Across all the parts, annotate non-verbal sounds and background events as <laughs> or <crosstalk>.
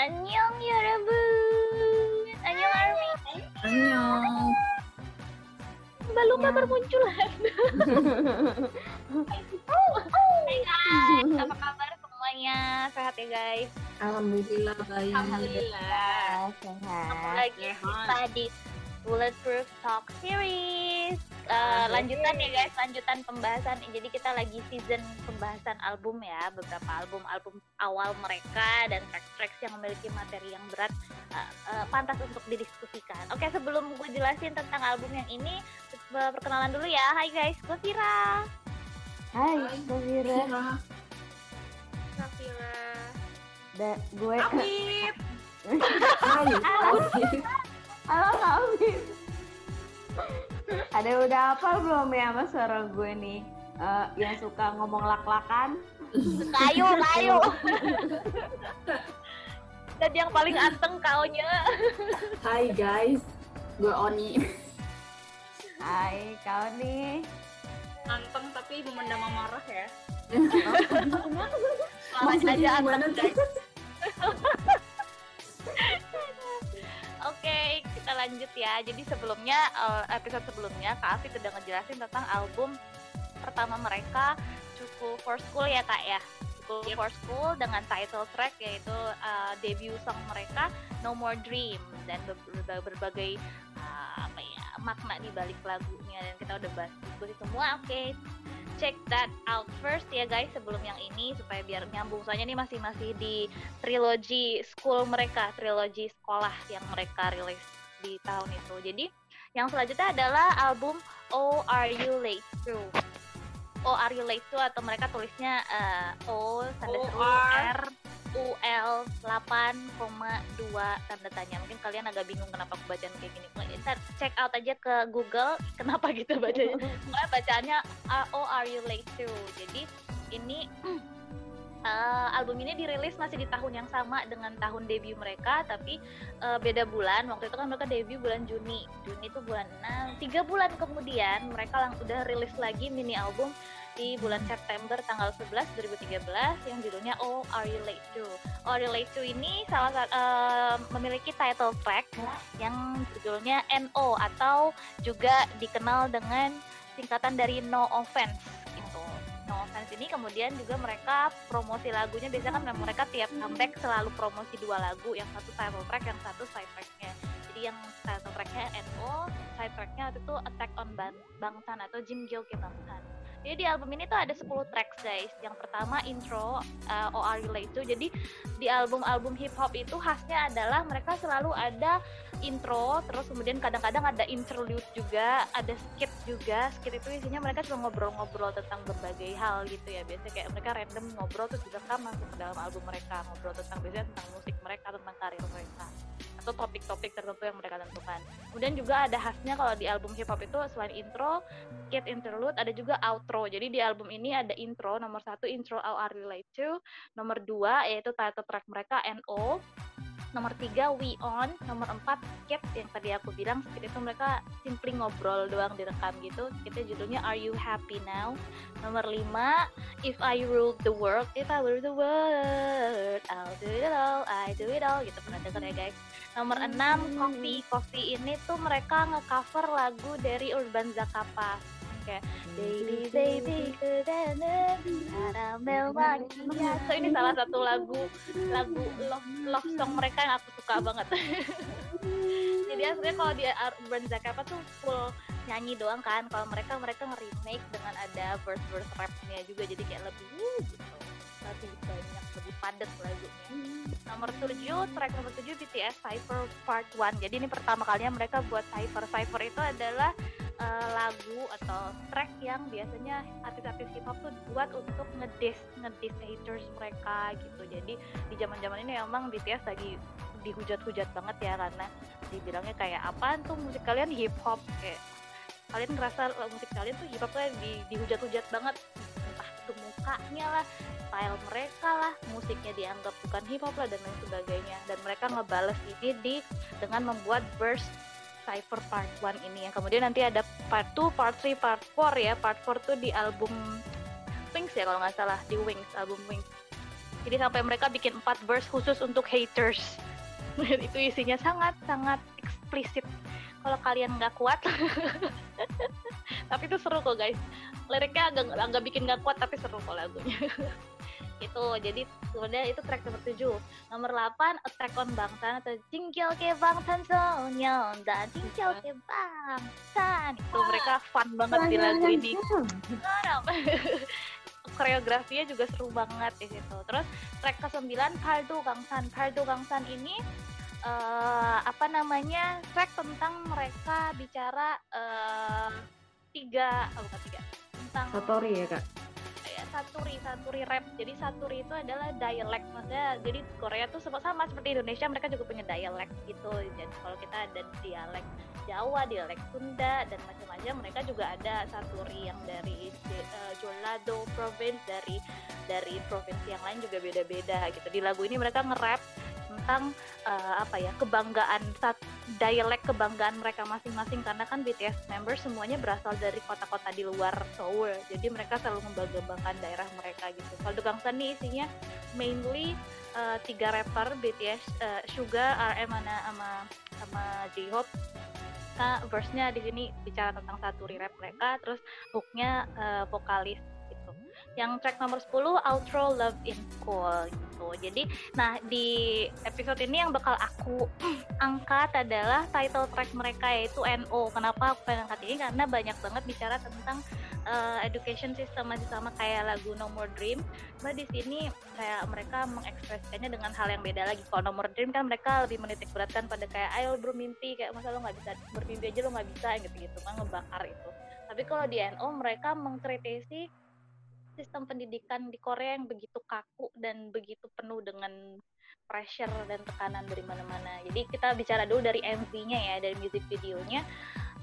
Annyeong ya Yorobun. Annyeong Army. Annyeong. Mbak ya. bermunculan. <laughs> Oh, oh. Hai guys, apa kabar semuanya? Sehat ya guys? Alhamdulillah baik. Alhamdulillah. Sehat. Kembali lagi kita di Bulletproof Talk Series. Eh, lanjutan ya guys, lanjutan pembahasan. Jadi kita lagi season pembahasan album ya, beberapa album-album awal mereka dan track-tracks yang memiliki materi yang berat eh, eh, pantas untuk didiskusikan. Oke, sebelum gue jelasin tentang album yang ini, perkenalan dulu ya. Hai guys, gue Vira. Hai, Safira. Kira. Safira. Da, gue Afif. <laughs> Hai. Afif. Halo Afif. Ada udah apa belum ya sama suara gue nih? Eh, yang suka ngomong lak-lakan. Kayu, <laughs> kayu. Dan yang paling anteng kaunya. Hai guys. Gue Oni. Hai, kau nih. anteng tapi memendam amarah ya. <laughs> Maksudnya aja gimana anteng, guys? Lanjut ya. Jadi sebelumnya eh, episode sebelumnya Kak Afif udah ngejelasin tentang album pertama mereka Cukup for School ya Kak ya. Cukup for School dengan title track yaitu eh, debut song mereka No More Dream dan ber- ber- berbagai eh, apa ya makna di balik lagunya dan kita udah bahas diskusi semua. Oke, check that out first ya guys sebelum yang ini supaya biar nyambung soalnya ini masih masih di trilogi school mereka, trilogi sekolah yang mereka rilis di tahun itu. Jadi yang selanjutnya adalah album Oh Are You Late To. Oh Are You Late To atau mereka tulisnya eh, O tanda seru. R U L 8,2 tanda tanya. Mungkin kalian agak bingung kenapa aku bacaan kayak gini. Ntar check out aja ke Google <laughs> kenapa gitu bacanya. <laughs> Pokoknya bacaannya uh, Oh Are You Late To. Jadi ini <clears throat> uh, album ini dirilis masih di tahun yang sama dengan tahun debut mereka tapi uh, beda bulan. Waktu itu kan mereka debut bulan Juni. Juni itu bulan 6 tiga bulan kemudian mereka lang udah rilis lagi mini album di bulan September tanggal 11 2013 yang judulnya Oh Are You Late To? Oh Are You Late To ini salah satu uh, memiliki title track yang judulnya NO atau juga dikenal dengan singkatan dari No Offense No Offense ini kemudian juga mereka promosi lagunya. Biasanya kan mereka tiap comeback selalu promosi dua lagu yang satu title track yang satu side tracknya. Jadi yang title tracknya NO side tracknya itu Attack on Ban- Bangtan atau Jim Gil Bangtan jadi di album ini tuh ada 10 tracks guys. Yang pertama intro uh, Late To? Jadi di album-album hip hop itu khasnya adalah mereka selalu ada intro terus kemudian kadang-kadang ada interlude juga ada skit juga. Skit itu isinya mereka cuma ngobrol-ngobrol tentang berbagai hal gitu ya. Biasanya kayak mereka random ngobrol terus direkam masuk ke dalam album mereka ngobrol tentang biasanya tentang musik mereka tentang karir mereka atau topik-topik tertentu yang mereka tentukan. Kemudian juga ada khasnya kalau di album hip hop itu selain intro skit interlude ada juga outro. Jadi di album ini ada intro nomor satu intro How Are You Late To nomor dua yaitu title track mereka NO nomor tiga We On nomor empat skit yang tadi aku bilang skit itu mereka simply ngobrol doang direkam gitu. Skitnya judulnya Are You Happy Now? Nomor lima If I Ruled the World If I Ruled the World I do it all gitu pernah denger ya guys. Nomor enam Coffee. Coffee ini tuh mereka ngecover lagu dari Urban Zakapa. Kayak Baby Baby Caramel Macchiato <laughs> ini salah satu lagu lagu love, love song mereka yang aku suka banget. <laughs> Jadi aslinya kalau di Urban Zakapa tuh full nyanyi doang kan. Kalau mereka mereka nge-remake dengan ada verse verse rapnya juga. Jadi kayak lebih wuh, gitu lebih banyak lebih padat lagunya. Nomor 7 track nomor 7 BTS Cypher Part 1 jadi ini pertama kalinya mereka buat Cypher. Cypher itu adalah eh, lagu atau track yang biasanya artis-artis hip hop tuh buat untuk ngediss ngediss haters mereka gitu. Jadi di zaman zaman ini emang BTS lagi dihujat-hujat banget ya karena dibilangnya kayak apaan tuh musik kalian hip hop kayak kalian ngerasa eh, musik kalian tuh hip hop tuh di, dihujat-hujat banget. Entah itu mukanya lah style mereka lah musiknya dianggap bukan hip hop lah dan lain sebagainya. Dan mereka ngebales ini di dengan membuat verse Cypher Part 1 ini. Yang kemudian nanti ada Part 2, Part 3, Part 4 ya. Part 4 tuh di album Wings ya kalau nggak salah. Di Wings album Wings. Jadi sampai mereka bikin empat verse khusus untuk haters. <laughs> Itu isinya sangat sangat eksplisit kalau kalian nggak kuat. <laughs> Tapi itu seru kok guys. Liriknya agak agak bikin nggak kuat tapi seru kok lagunya <laughs> itu jadi sebenarnya itu track nomor 7 nomor 8 Attack on Bangtan atau Jinggil ke Bangtan Sonyeon dan Jinggil ke Bangtan. Itu mereka fun banget di lagu ini. <laughs> Koreografinya juga seru banget di situ. Terus track ke 9 Pardo Gangsan. Pardo Gangsan ini uh, apa namanya track tentang mereka bicara uh, tiga oh bukan tiga. Tentang Satori ya kak saturi saturi rap. Jadi saturi itu adalah dialek maksudnya jadi Korea tuh sama sama seperti Indonesia mereka juga punya dialek gitu. Jadi kalau kita ada dialek Jawa dialek Sunda dan macam-macam mereka juga ada saturi yang dari uh, Jolado province dari dari provinsi yang lain juga beda-beda gitu. Di lagu ini mereka nge-rap tentang uh, apa ya kebanggaan dialek kebanggaan mereka masing-masing. Karena kan BTS member semuanya berasal dari kota-kota di luar Seoul. Jadi mereka selalu membanggakan daerah mereka gitu. Kalau Gangsan nih isinya mainly uh, tiga rapper BTS uh, eh, Suga, RM mana sama sama J-Hope. Nah, verse-nya di sini bicara tentang satu rap mereka. Terus hook-nya uh, vokalis yang track nomor 10 outro love in cool gitu. Jadi nah di episode ini yang bakal aku <clears throat> angkat adalah title track mereka yaitu NO kenapa aku pengen angkat ini? Karena banyak banget bicara tentang uh, education system masih sama kayak lagu No More Dream. Cuma di sini kayak mereka mengekspresikannya dengan hal yang beda lagi. Kalau No More Dream kan mereka lebih menitik beratkan pada kayak ayo bermimpi kayak masa lo nggak bisa bermimpi aja lo nggak bisa gitu gitu kan ngebakar itu. Tapi kalau di NO mereka mengkritisi sistem pendidikan di Korea yang begitu kaku dan begitu penuh dengan pressure dan tekanan dari mana-mana. Jadi kita bicara dulu dari MV-nya ya, dari music videonya.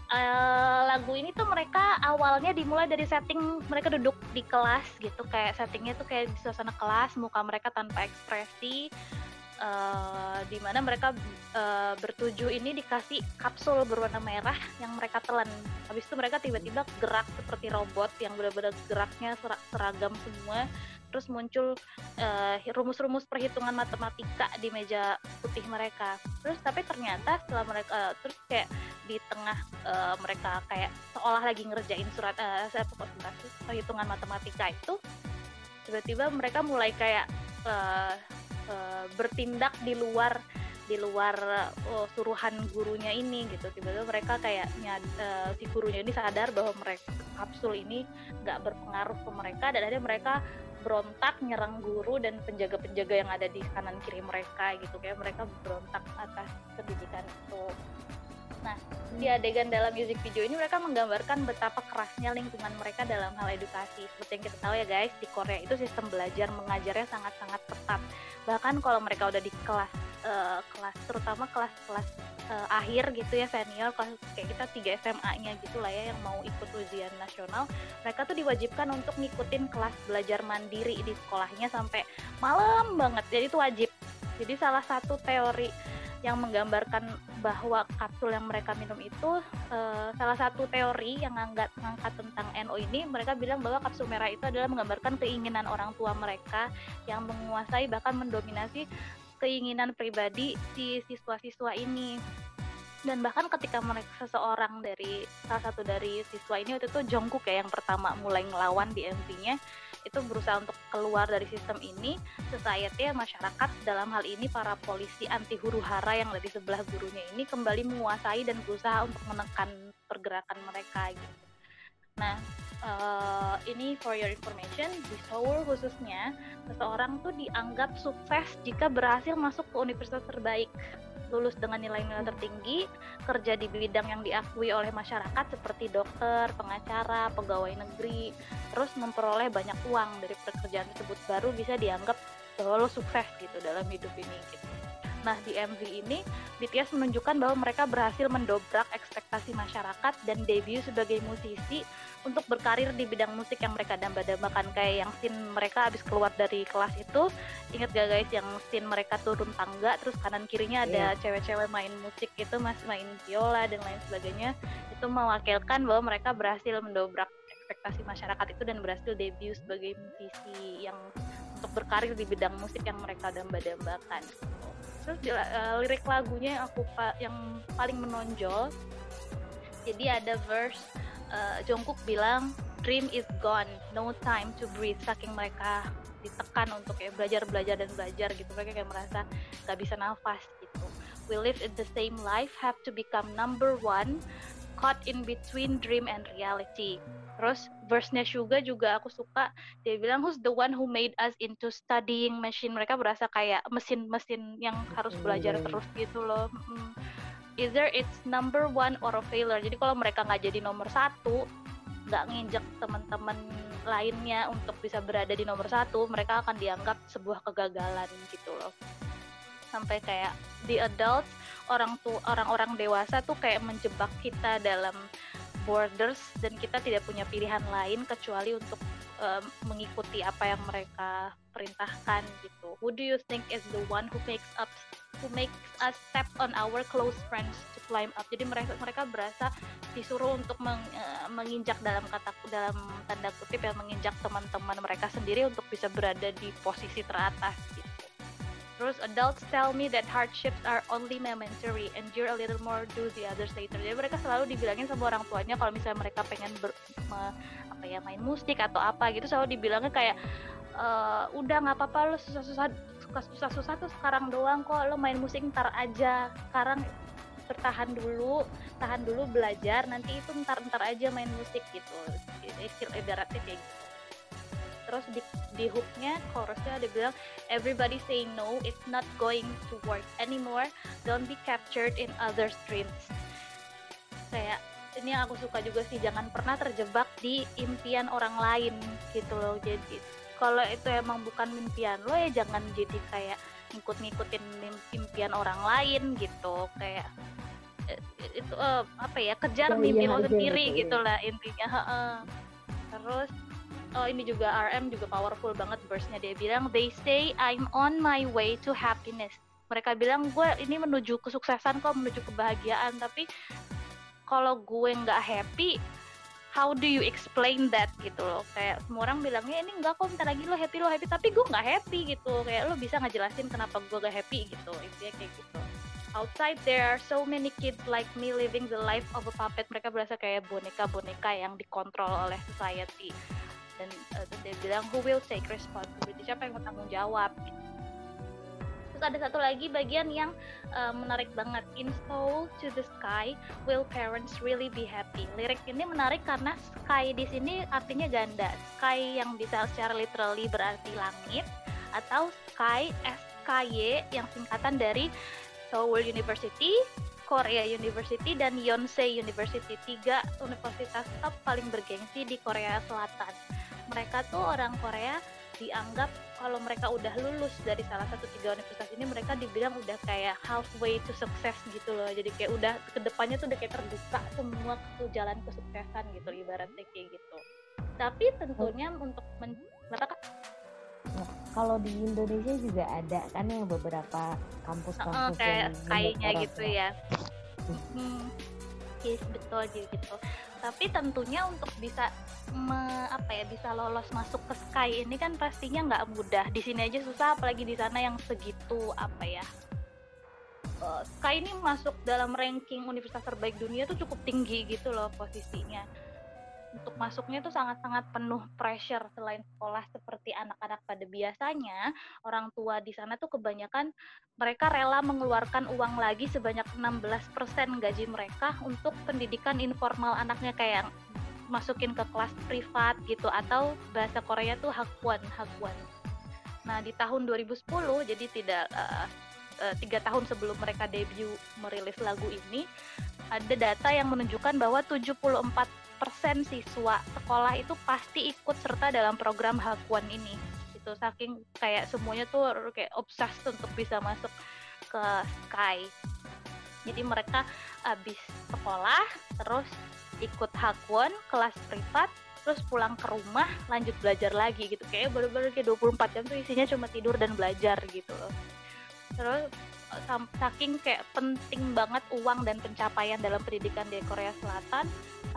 Uh, lagu ini tuh mereka awalnya dimulai dari setting mereka duduk di kelas gitu kayak settingnya tuh kayak di suasana kelas muka mereka tanpa ekspresi uh, di mana mereka uh, bertujuh ini dikasih kapsul berwarna merah yang mereka telan. Habis itu mereka tiba-tiba gerak seperti robot yang benar-benar geraknya seragam semua. Terus muncul uh, rumus-rumus perhitungan matematika di meja putih mereka. Terus tapi ternyata setelah mereka uh, terus kayak di tengah uh, mereka kayak seolah lagi ngerjain surat uh, perhitungan matematika itu tiba-tiba mereka mulai kayak uh, uh, bertindak di luar di luar uh, suruhan gurunya ini gitu. Tiba-tiba mereka kayak uh, si gurunya ini sadar bahwa mereka kapsul ini nggak berpengaruh ke mereka dan akhirnya mereka berontak nyerang guru dan penjaga-penjaga yang ada di kanan kiri mereka gitu. Kayak mereka berontak atas pendidikan itu Nah, di adegan dalam music video ini mereka menggambarkan betapa kerasnya lingkungan mereka dalam hal edukasi. Seperti yang kita tahu ya guys, di Korea itu sistem belajar mengajarnya sangat-sangat ketat. Bahkan kalau mereka udah di kelas uh, kelas terutama kelas-kelas uh, akhir gitu ya senior kelas kayak kita tiga SMA-nya gitu lah ya yang mau ikut ujian nasional mereka tuh diwajibkan untuk ngikutin kelas belajar mandiri di sekolahnya sampai malam banget. Jadi itu wajib. Jadi salah satu teori yang menggambarkan bahwa kapsul yang mereka minum itu uh, salah satu teori yang ngangkat ngangkat tentang NO ini mereka bilang bahwa kapsul merah itu adalah menggambarkan keinginan orang tua mereka yang menguasai bahkan mendominasi keinginan pribadi si siswa-siswa ini. Dan bahkan ketika mereka seseorang dari salah satu dari siswa ini waktu itu Jongkook ya yang pertama mulai ngelawan di MV-nya itu berusaha untuk keluar dari sistem ini society masyarakat dalam hal ini para polisi anti huru hara yang dari sebelah gurunya ini kembali menguasai dan berusaha untuk menekan pergerakan mereka gitu. Nah, uh, ini for your information di Seoul khususnya seseorang tuh dianggap sukses jika berhasil masuk ke universitas terbaik lulus dengan nilai-nilai tertinggi, kerja di bidang yang diakui oleh masyarakat seperti dokter, pengacara, pegawai negeri, terus memperoleh banyak uang dari pekerjaan tersebut baru bisa dianggap bahwa lo sukses gitu dalam hidup ini gitu. Nah di MV ini BTS menunjukkan bahwa mereka berhasil mendobrak ekspektasi masyarakat dan debut sebagai musisi untuk berkarir di bidang musik yang mereka damba-dambakan kayak yang scene mereka habis keluar dari kelas itu inget gak guys yang scene mereka turun tangga terus kanan kirinya ada yeah. cewek-cewek main musik itu mas main viola dan lain sebagainya. Itu mewakilkan bahwa mereka berhasil mendobrak ekspektasi masyarakat itu dan berhasil debut sebagai musisi yang untuk berkarir di bidang musik yang mereka damba-dambakan terus uh, lirik lagunya yang aku yang paling menonjol. Jadi ada verse uh, Jungkook bilang dream is gone. No time to breathe. Saking mereka ditekan untuk kayak belajar belajar dan belajar gitu. Mereka kayak merasa gak bisa nafas gitu. We live in the same life. Have to become number one caught in between dream and reality Terus verse-nya Suga juga aku suka. Dia bilang who's the one who made us into studying machine. Mereka berasa kayak mesin-mesin yang harus belajar terus gitu loh. Hmm. Either it's number one or a failure. Jadi kalau mereka nggak jadi nomor satu, nggak nginjek teman-teman lainnya untuk bisa berada di nomor satu, mereka akan dianggap sebuah kegagalan gitu loh. Sampai kayak the adults, orang tuh orang-orang dewasa tuh kayak menjebak kita dalam borders dan kita tidak punya pilihan lain kecuali untuk um, mengikuti apa yang mereka perintahkan gitu. Who do you think is the one who makes up who makes us step on our close friends to climb up. Jadi mereka mereka berasa disuruh untuk meng, uh, menginjak dalam kata dalam tanda kutip yang menginjak teman-teman mereka sendiri untuk bisa berada di posisi teratas. Terus adults tell me that hardships are only momentary, endure a little more, do the others later. Jadi mereka selalu dibilangin sama orang tuanya kalau misalnya mereka pengen ber, me, apa ya main musik atau apa gitu selalu dibilangnya kayak e, udah nggak apa-apa lo susah-susah susah-susah tuh sekarang doang kok lo main musik ntar aja. Sekarang bertahan dulu, tahan dulu belajar, nanti itu ntar-ntar aja main musik gitu. Ibaratnya kayak gitu terus di, di hooknya chorusnya ada bilang everybody say no it's not going to work anymore. Don't be captured in others dreams kayak ini yang aku suka juga sih jangan pernah terjebak di impian orang lain gitu loh. Jadi kalau itu emang bukan impian lo ya jangan jadi kayak ngikut-ngikutin impian orang lain gitu. Kayak eh, itu uh, apa ya kejar oh, mimpi iya, lo sendiri gitu, gitulah intinya terus oh ini juga RM juga powerful banget verse-nya. Dia bilang they say I'm on my way to happiness. Mereka bilang gue ini menuju kesuksesan kok menuju kebahagiaan. Tapi kalau gue nggak happy how do you explain that gitu loh? Kayak semua orang bilangnya ini enggak kok bentar lagi lo happy lo happy. Tapi gue nggak happy gitu. Kayak lo bisa ngejelasin kenapa gue gak happy gitu intinya kayak gitu. Outside there are so many kids like me living the life of a puppet. Mereka berasa kayak boneka-boneka yang dikontrol oleh society dan uh, terus dia bilang who will take responsibility? Siapa yang bertanggung jawab? Terus ada satu lagi bagian yang uh, menarik banget. Install to the sky will parents really be happy? Lirik ini menarik karena sky di sini artinya ganda. Sky yang bisa secara literally berarti langit atau sky SKY yang singkatan dari Seoul University Korea University dan Yonsei University tiga universitas top paling bergengsi di Korea Selatan mereka tuh orang Korea dianggap kalau mereka udah lulus dari salah satu tiga universitas ini mereka dibilang udah kayak halfway to success gitu loh jadi kayak udah ke depannya tuh udah kayak terbuka semua ke jalan kesuksesan gitu ibaratnya kayak gitu tapi tentunya oh. untuk men? Nah, kalau di Indonesia juga ada kan yang beberapa kampus-kampus oh, kayak kayaknya gitu ya hmm, yes, betul gitu tapi tentunya untuk bisa me, apa ya bisa lolos masuk ke Sky ini kan pastinya nggak mudah. Di sini aja susah apalagi di sana yang segitu apa ya. Uh, Sky ini masuk dalam ranking universitas terbaik dunia tuh cukup tinggi gitu loh posisinya untuk masuknya tuh sangat-sangat penuh pressure selain sekolah seperti anak-anak pada biasanya orang tua di sana tuh kebanyakan mereka rela mengeluarkan uang lagi sebanyak 16% gaji mereka untuk pendidikan informal anaknya kayak masukin ke kelas privat gitu atau bahasa Korea tuh hakwan hakwan. Nah di tahun 2010 jadi tidak uh, tiga tahun sebelum mereka debut merilis lagu ini ada data yang menunjukkan bahwa 74% siswa sekolah itu pasti ikut serta dalam program hakwan ini. Itu saking kayak semuanya tuh kayak obses untuk bisa masuk ke Sky. Jadi mereka habis sekolah terus ikut hakwan kelas privat terus pulang ke rumah lanjut belajar lagi gitu kayak bener-bener kayak 24 jam tuh isinya cuma tidur dan belajar gitu loh terus saking kayak penting banget uang dan pencapaian dalam pendidikan di Korea Selatan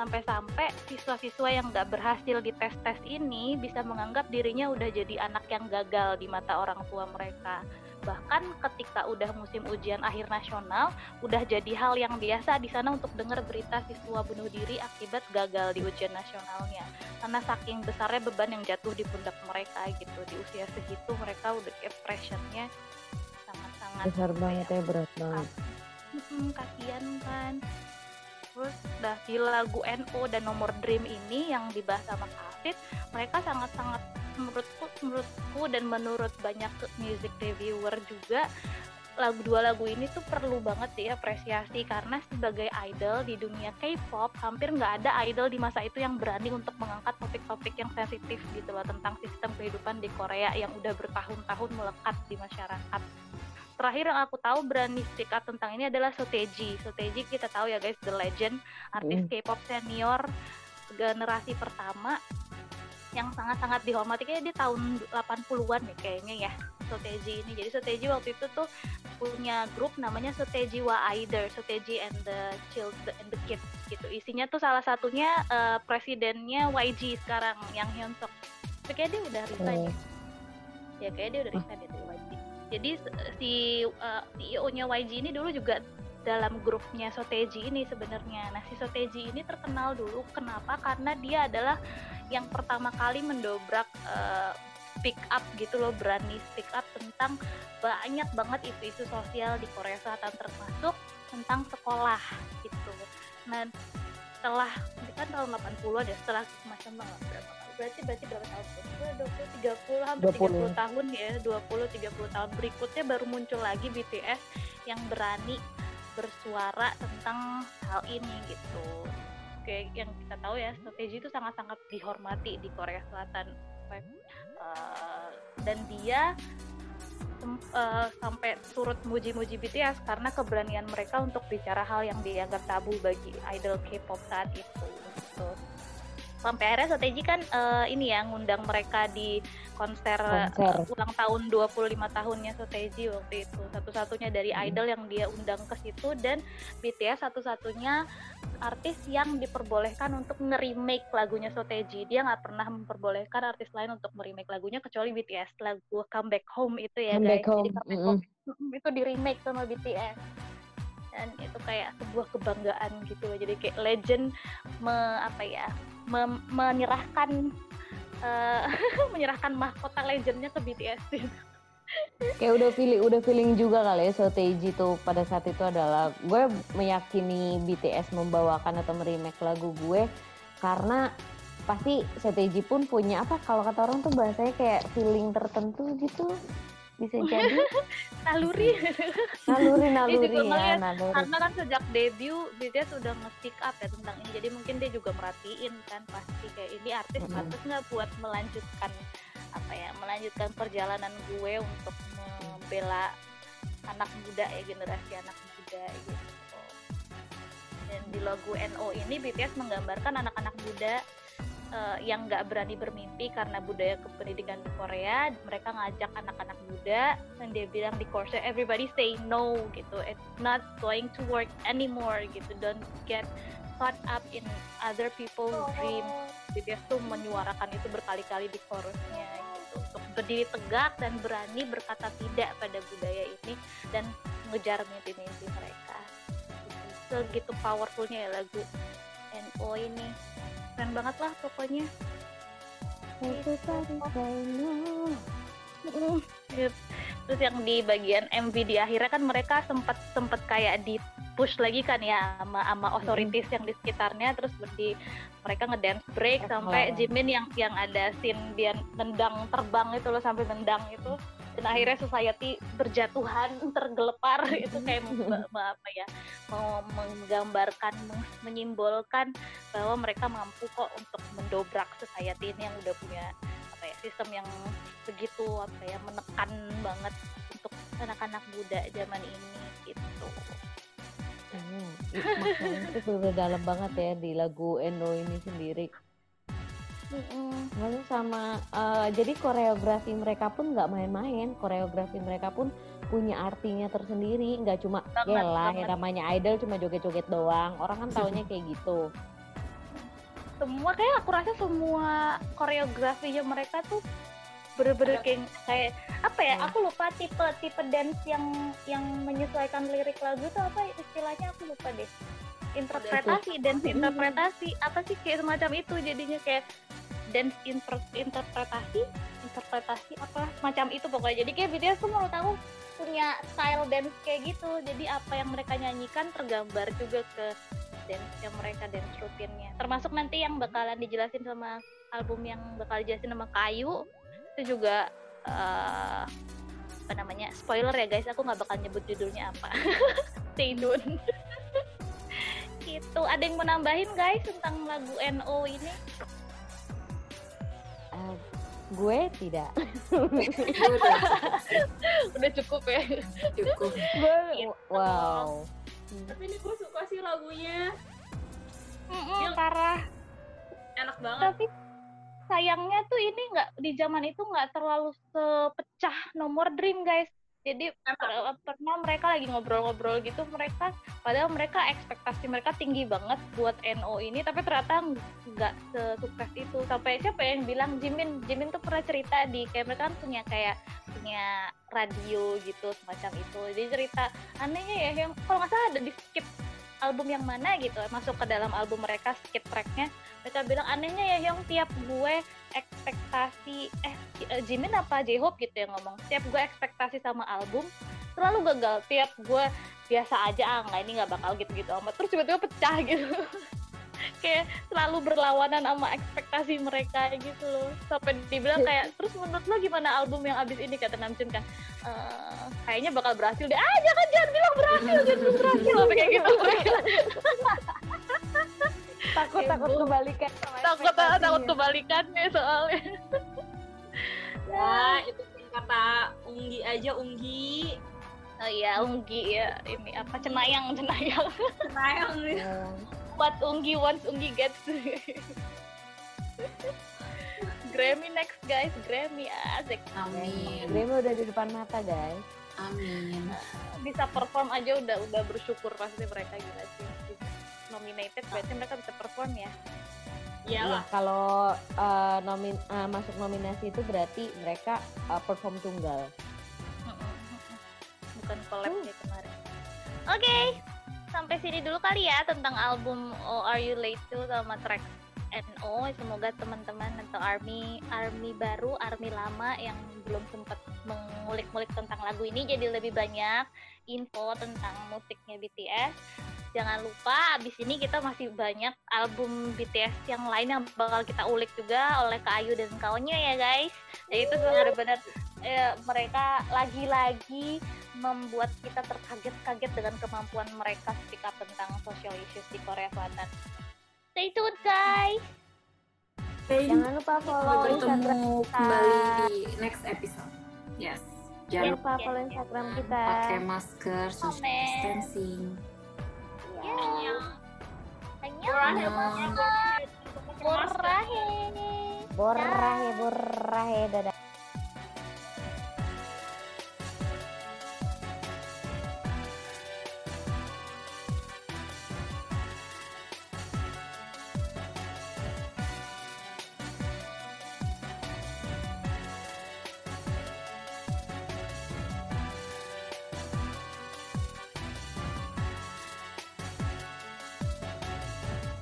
sampai-sampai siswa-siswa yang nggak berhasil di tes-tes ini bisa menganggap dirinya udah jadi anak yang gagal di mata orang tua mereka. Bahkan ketika udah musim ujian akhir nasional udah jadi hal yang biasa di sana untuk dengar berita siswa bunuh diri akibat gagal di ujian nasionalnya. Karena saking besarnya beban yang jatuh di pundak mereka gitu di usia segitu mereka udah depressionnya sangat-sangat besar banget ya? berat banget. Hmm, kasihan kan terus di lagu NO dan nomor Dream ini yang dibahas sama Kafit mereka sangat-sangat menurutku menurutku dan menurut banyak music reviewer juga lagu dua lagu ini tuh perlu banget diapresiasi karena sebagai idol di dunia K-pop hampir nggak ada idol di masa itu yang berani untuk mengangkat topik-topik yang sensitif gitu loh tentang sistem kehidupan di Korea yang udah bertahun-tahun melekat di masyarakat. Terakhir yang aku tahu berani speak up tentang ini adalah Soteji. Soteji kita tahu ya guys, the legend, artis K-pop senior generasi pertama yang sangat-sangat dihormati kayaknya di tahun 80-an ya kayaknya ya Soteji ini. Jadi Soteji waktu itu tuh punya grup namanya Soteji Wa Aider, Soteji and the Children and the Kids gitu. Isinya tuh salah satunya uh, presidennya YG sekarang yang Hyun Suk. Tapi kayaknya dia udah resign ya. Ya kayaknya dia udah resign itu YG. Jadi si uh, CEO-nya YG ini dulu juga dalam grupnya Soteji ini sebenarnya. Nah, si Soteji ini terkenal dulu kenapa? Karena dia adalah yang pertama kali mendobrak uh, speak up gitu loh, berani speak up tentang banyak banget isu-isu sosial di Korea Selatan termasuk tentang sekolah gitu. Nah, setelah kan tahun 80 ada setelah macam berapa berarti berarti berapa tahun tuh? 20 30 hampir 20. 30 tahun ya, 20 30 tahun berikutnya baru muncul lagi BTS yang berani bersuara tentang hal ini gitu kayak yang kita tahu ya strategi itu sangat-sangat dihormati di Korea Selatan uh, dan dia uh, sampai turut muji-muji BTS karena keberanian mereka untuk bicara hal yang dianggap tabu bagi idol K-pop saat itu gitu. Sampai akhirnya strategi kan uh, ini ya ngundang mereka di konser, konser. Uh, ulang tahun 25 tahunnya Soteji waktu itu satu-satunya dari hmm. idol yang dia undang ke situ dan BTS satu-satunya artis yang diperbolehkan untuk nge-remake lagunya Soteji dia nggak pernah memperbolehkan artis lain untuk nge-remake lagunya kecuali BTS lagu Comeback Home itu ya Comeback guys Home. Jadi Comeback mm -hmm. Home <laughs> itu di remake sama BTS dan itu kayak sebuah kebanggaan gitu jadi kayak legend me, apa ya me, menyerahkan uh, <laughs> menyerahkan mahkota legendnya ke BTS Kayak udah feeling, udah feeling juga kali ya Soteji tuh pada saat itu adalah gue meyakini BTS membawakan atau meremake lagu gue karena pasti Soteji pun punya apa kalau kata orang tuh bahasanya kayak feeling tertentu gitu <laughs> bisa jadi. Naluri. Naluri naluri ya, naluri. karena kan sejak debut dia sudah nge up ya tentang ini. Jadi mungkin dia juga merhatiin kan pasti kayak ini artis mm -hmm. nggak buat melanjutkan apa ya melanjutkan perjalanan gue untuk membela anak muda ya generasi anak muda gitu. Dan di logo NO ini BTS menggambarkan anak-anak muda uh, yang nggak berani bermimpi karena budaya kependidikan di Korea mereka ngajak anak-anak muda dan dia bilang di course everybody say no gitu. It's not going to work anymore gitu. Don't get caught up in other people's dream BTS tuh menyuarakan itu berkali-kali di chorusnya gitu. Untuk berdiri tegak dan berani berkata tidak pada budaya ini dan mengejar mimpi-mimpi mereka. Segitu powerfulnya ya lagu NO ini keren banget lah pokoknya. Terus yang di bagian MV di akhirnya kan mereka sempat sempat kayak di push lagi kan ya sama sama authorities yang di sekitarnya. Terus berdi mereka ngedance break sampai Jimin yang yang ada scene dia nendang terbang itu loh sampai nendang itu dan akhirnya society berjatuhan tergelepar <laughs> itu kayak <laughs> apa ya mau menggambarkan menyimbolkan bahwa mereka mampu kok untuk mendobrak society ini yang udah punya apa ya sistem yang begitu apa ya menekan banget untuk anak-anak muda zaman ini gitu. Hmm, itu udah dalam banget ya di lagu Endo ini sendiri. Lalu sama uh, jadi koreografi mereka pun nggak main-main, koreografi mereka pun punya artinya tersendiri, nggak cuma ya lah yang namanya idol cuma joget-joget doang. Orang kan taunya kayak gitu. semua kayak aku rasa semua koreografinya mereka tuh bener-bener kayak, kayak apa ya? Hmm. aku lupa tipe tipe dance yang yang menyesuaikan lirik lagu itu apa istilahnya? Aku lupa deh. Interpretasi dance interpretasi apa sih kayak semacam itu jadinya kayak dance inter- interpretasi interpretasi apa semacam itu pokoknya. Jadi kayak BTS tuh menurut aku punya style dance kayak gitu. Jadi apa yang mereka nyanyikan tergambar juga ke dance yang mereka dance rutinnya. Termasuk nanti yang bakalan dijelasin sama album yang bakal dijelasin sama Kayu itu juga eh, apa namanya spoiler ya guys aku nggak bakal nyebut judulnya apa. <laughs> Stay tune. <laughs> Gitu. Ada yang mau nambahin guys tentang lagu NO ini gue tidak. Udah <laughs> udah cukup ya cukup. gue Gitu. wow. Tapi ini gue suka sih lagunya. Mm-mm, Yang- parah Enak banget. tapi sayangnya tuh ini nggak di zaman itu nggak terlalu sepecah nomor Dream guys jadi per- pernah mereka lagi ngobrol-ngobrol gitu mereka padahal mereka ekspektasi mereka tinggi banget buat NO ini tapi ternyata nggak sesukses itu. Sampai siapa yang bilang Jimin Jimin tuh pernah cerita di kayak mereka kan punya kayak punya radio gitu semacam itu. Jadi cerita anehnya ya yang kalau nggak salah ada di skip album yang mana gitu masuk ke dalam album mereka skip tracknya mereka bilang anehnya ya yang tiap gue ekspektasi eh eh, Jimin apa J-Hope? gitu yang ngomong. Tiap gue ekspektasi sama album selalu gagal. Tiap gue biasa aja ah nggak ini nggak bakal gitu-gitu amat. Terus tiba-tiba pecah gitu <laughs> kayak selalu berlawanan sama ekspektasi mereka gitu loh. Sampai dibilang kayak terus menurut lo gimana album yang abis ini? Kata Namjoon kan "Eh, kayaknya bakal berhasil deh. Ah jangan jangan bilang berhasil jangan bilang berhasil. Sampai kayak gitu. <laughs> Takut takut kebalikan sama takut takut kebalikannya soalnya. <laughs> Ya, itu kan kata Unggi aja Unggi. oh iya Unggi ya. Ini apa? Cenayang cenayang. Nih. Hmm. What Unggi wants Unggi gets <laughs> Grammy next guys Grammy asik Amin. Grammy udah di depan mata guys. Amin. bisa perform aja udah udah bersyukur pasti mereka gila sih nominated berarti mereka bisa perform ya Iya, Iyalah. kalau eh, nomin eh, masuk nominasi itu berarti mereka eh, perform tunggal. bukan collab kayak kemarin oke sampai sini dulu kali ya tentang album Oh Are You Late To sama track NO semoga teman-teman atau army army baru army lama yang belum sempat mengulik-ngulik tentang lagu ini jadi lebih banyak info tentang musiknya BTS jangan lupa abis ini kita masih banyak album BTS yang lain yang bakal kita ulik juga oleh Kak Ayu dan kawannya ya guys jadi itu benar-benar eh, mereka lagi-lagi membuat kita terkaget-kaget dengan kemampuan mereka speak up tentang social issues di Korea Selatan. Stay tuned guys. Jangan lupa follow Sampai Instagram kita. kembali di next episode. Yes. Jangan lupa follow Instagram kita. pakai masker, social distancing. Annyeong. Annyeong. Borahe. Borahe, borahe, dadah.